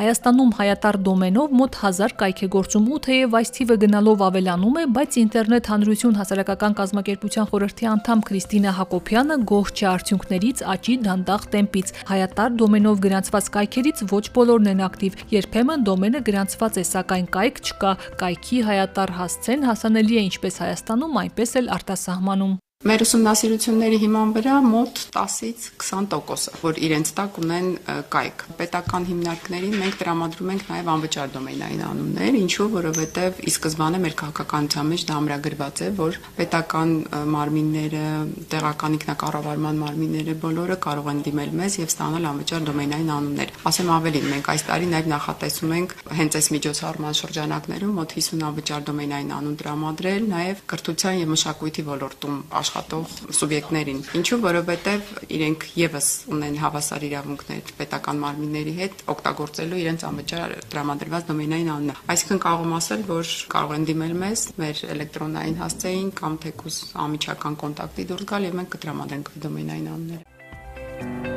Հայաստանում հայատար դոմենով մոտ 1000 կայք է գործում ու թեև այս թիվը գնալով ավելանում է, բայց ինտերնետ հանրություն հասարակական կազմակերպության խորհրդի անդամ Քրիստինա Հակոբյանը գոհ չէ արդյունքներից աճի դանդաղ տեմպից։ Հայատար դոմենով գրանցված կայքերից ոչ բոլորն են ակտիվ։ Երբեմն դոմենը գրանցված է, սակայն կայք չկա։ Կայքի հայատար հասցեն հասանելի է ինչպես Հայաստանում, այնպես էլ արտասահմանում։ Մեր ուսումնասիրությունների հիման վրա մոտ 10-ից 20%-ը, որ իրենց տակ ունեն կայք։ Պետական հիմնարկներին մենք տրամադրում ենք նաև անվճար դոմեյնային անուններ, ինչու, որովհետև ի սկզբանե մեր քաղաքականության մեջ դա ամրագրված է, որ պետական մարմինները, տեղական ինքնակառավարման մարմինները բոլորը կարող են դիմել մեզ եւ ստանալ անվճար դոմեյնային անուններ։ Ասեմ ավելին, մենք այս տարի նաև նախատեսում ենք հենց այս միջոցառման շրջանակներում մոտ 50 անվճար դոմեյնային անուն տրամադրել, նաև կրթության եւ մշակույթի ոլորտում աշխատող սուբյեկտներին։ Ինչու, որովհետև իրենք եւս ունեն հավասար իրավունքներ պետական մարմինների հետ օգտագործելու իրենց անվճար տրամադրված դոմենային անունը։ Այսինքն կարող եմ ասել, որ կարող են դիմել մեզ մեր էլեկտրոնային հասցեին կամ թեկուզ ամիջական կոնտակտի դուրս գալ եւ մենք կտրամադրենք դոմենային անունները։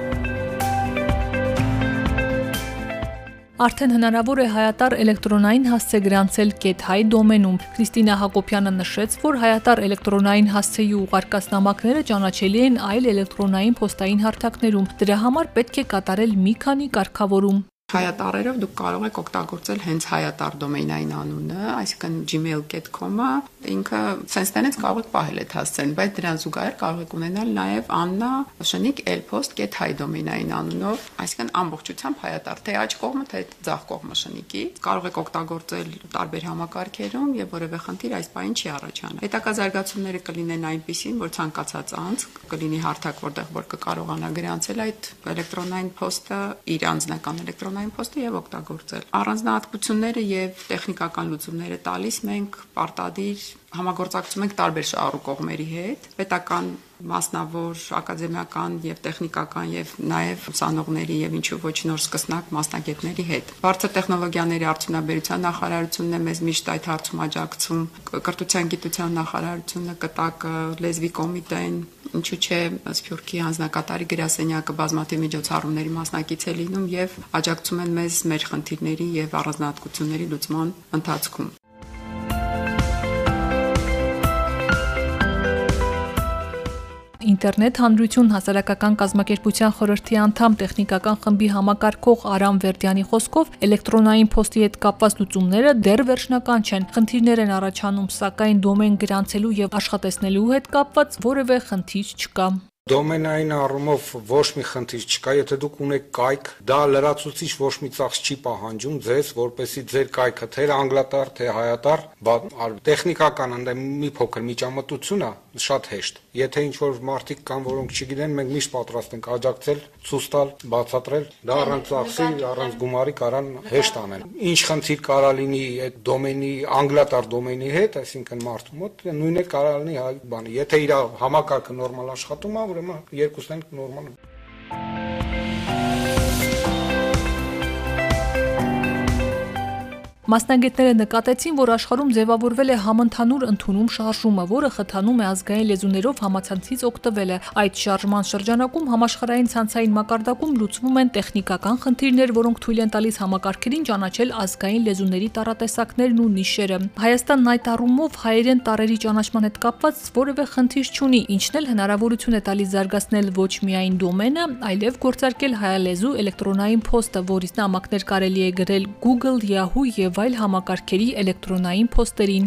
Արդեն հնարավոր է հայատար էլեկտրոնային հասցե գրանցել Get.hi դոմենում։ Քրիստինա Հակոբյանը նշեց, որ հայատար էլեկտրոնային հասցեի ուղարկած նամակները ճանաչելի են այլ էլեկտրոնային փոստային հարթակներում։ Դրա համար պետք է կատարել մի քանի կարգավորում հայատարերով դուք կարող եք օգտագործել հենց հայատար դոմեյնային անունը, այսինքն gmail.com-ը, ինքը տենից կարող եք պահել այդ հասցեն, բայց դրան զուգահեռ կարող եք ունենալ նաև Աննա Շնիկ elpost.hi դոմեյնային անունով, այսինքն ամբողջությամբ հայատար, թե աջ կողմը, թե ձախ կողմը Շնիկի։ Կարող եք օգտագործել տարբեր համակարգերում եւ որևէ խնդիր այս պահին չի առաջանա։ Հետագա զարգացումները կլինեն այնպեսին, որ ցանկացած անձ կլինի հարթակ, որտեղ որ կկարողանա գրանցել այդ էլեկտրոնային փոստը իր անձնական էլեկտրոնային օնլայն փոստը եւ օգտագործել։ Առանձնահատկությունները եւ տեխնիկական լուծումները տալիս մենք պարտադիր համագործակցում ենք տարբեր շահառու կողմերի հետ, պետական մասնավոր, ակադեմիական եւ տեխնիկական եւ նաեւ ուսանողների եւ ինչու ոչ նոր սկսնակ մասնագետների հետ։ Բարձր տեխնոլոգիաների արդյունաբերության նախարարությունն է մեզ միշտ այդ հարցում աջակցում, կրթության գիտության նախարարությունը, կտակը, լեզվի կոմիտեն, ինչու՞ չէ Սփյուռքի հանձնակատարի գրասենյակը բազմաթիվ միջոցառումների մասնակից է լինում եւ աջակցում են մեզ մեր խնդիրների եւ առանձնահատկությունների լուծման ընթացքում։ ինտերնետ հանրություն հասարակական կազմակերպության խորհրդի անդամ տեխնիկական խմբի համակարգող Արամ Վերդյանի խոսքով էլեկտրոնային փոստի հետ կապված լուծումները դեռ վերջնական չեն։ Խնդիրներ են առաջանում, սակայն դոմեն գրանցելու եւ աշխատեցնելու հետ կապված որևէ խնդիր չկա։ Դոմենային առումով ոչ մի խնդիր չկա, եթե դուք ունեք կայք, դա լրացուցիչ ոչ մի ծախս չի պահանջում ձեզ, որպեսի ձեր կայքը թե անգլատար, թե հայատար, տեխնիկական ընդ մի փոքր միջամտություն է, շատ հեշտ։ Եթե ինչ որ մարդիկ կան, որոնք չգիտեն, մենք միշտ պատրաստ ենք աջակցել, ցույց տալ, բացատրել, դա առանց ծախսի, առանց գումարի կարան հեշտ անեն։ Ինչ խնդիր կարա լինի այդ դոմենի անգլատար դոմենի հետ, այսինքն մարդու մոտ, նույնը կարա լինի հայ բանը։ Եթե իր համակարգը նորմալ աշխատում է, ուրեմն երկուսն են նորմալ։ Մասնագետները նկատեցին, որ աշխարհում ձևավորվել է համընդհանուր ընդունում շարժումը, որը խթանում է ազգային լեզուներով համացանցից օգտվելը։ Այդ շարժման շրջանակում համաշխարհային ցանցային մակարդակում լուծվում են տեխնիկական խնդիրներ, որոնք թույլ են տալիս համակարգերին ճանաչել ազգային լեզուների տարատեսակներն ու նիշերը։ Հայաստանն այդ առումով հայերեն տարերի ճանաչման հետ կապված որևէ խնդիր չունի, ինչն էլ հնարավորություն է տալիս զարգացնել ոչ միայն դոմենը, այլև գործարկել հայալեզու էլեկտրոնային փոստը, որից նամակներ կարելի է գրել Google, Yahoo եւ այլ համակարգերի էլեկտրոնային փոստերին։